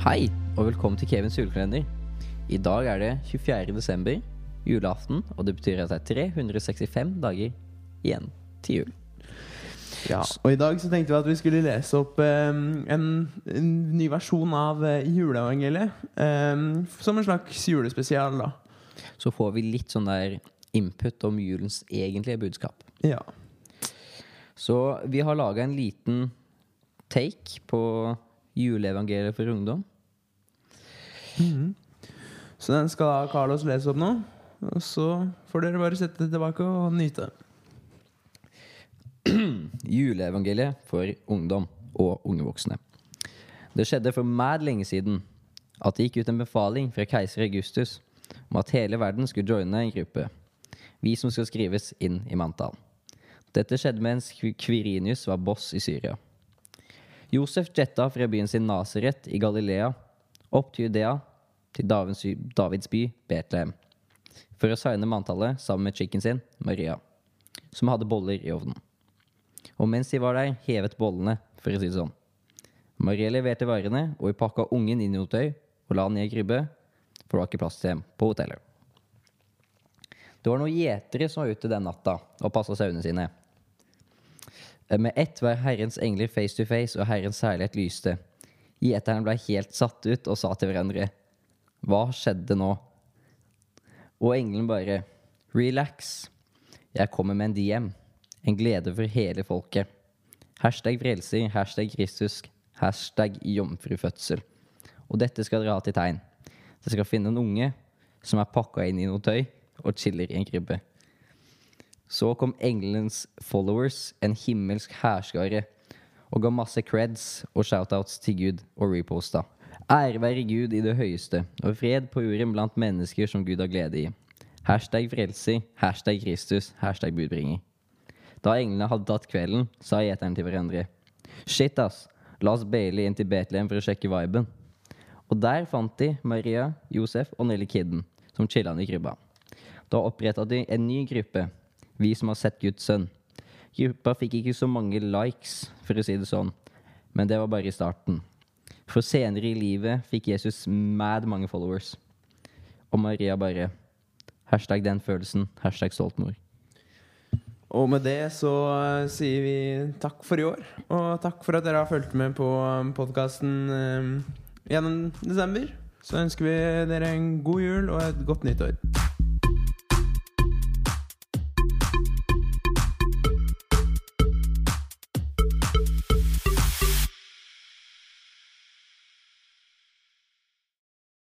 Hei, og velkommen til Kevins julekalender. I dag er det 24. desember, julaften, og det betyr at det er 365 dager igjen til jul. Ja, og i dag så tenkte vi at vi skulle lese opp um, en, en ny versjon av uh, juleevangeliet. Um, som en slags julespesial, da. Så får vi litt sånn der input om julens egentlige budskap. Ja. Så vi har laga en liten take på juleevangeliet for ungdom. Så den skal da Carlos lese opp nå. Og så får dere bare sette det tilbake og nyte. Juleevangeliet for ungdom og unge voksne. Det skjedde for mad lenge siden at det gikk ut en befaling fra keiser Augustus om at hele verden skulle joine en gruppe. Vi som skal skrives inn i manntall. Dette skjedde mens Kvirinius var boss i Syria. Josef jetta fra byen sin Nasaret i Galilea opp til Judea, til Davids Davids by, Betlehem, for å signe manntallet sammen med chicken sin, Maria, som hadde boller i ovnen. Og mens de var der, hevet bollene, for å si det sånn. Maria leverte varene, og vi pakka ungen inn i noe og la den i ei krybbe, for det var ikke plass til dem på hotellet. Det var noen gjetere som var ute den natta og passa sauene sine. Med ett var Herrens engler face to face, og Herrens herlighet lyste. Gjeterne ble helt satt ut og sa til hverandre, Hva skjedde nå? Og engelen bare, Relax. Jeg kommer med en DM. En glede for hele folket. Hashtag frelser, hashtag Kristus, hashtag jomfrufødsel. Og dette skal dere ha til tegn. Dere skal finne en unge som er pakka inn i noe tøy og chiller i en krybbe. Så kom engelens followers, en himmelsk hærskare, og ga masse creds og shoutouts til Gud og reposta. Ære være Gud i det høyeste, og fred på jorden blant mennesker som Gud har glede i. Hashtag frelser, hashtag Kristus, hashtag budbringer. Da englene hadde tatt kvelden, sa gjeterne til hverandre. Shit, ass. La oss baile inn til Betlehem for å sjekke viben. Og der fant de Maria, Josef og Nelly Kidden, som chilla i krybba. Da oppretta de en ny gruppe, Vi som har sett Guds sønn. Gruppa fikk ikke så mange likes, for å si det sånn, men det var bare i starten. For senere i livet fikk Jesus mad mange followers. Og Maria bare Hashtag den følelsen. Hashtag stolt mor. Og med det så eh, sier vi takk for i år. Og takk for at dere har fulgt med på podkasten gjennom desember. Så ønsker vi dere en god jul og et godt nytt år.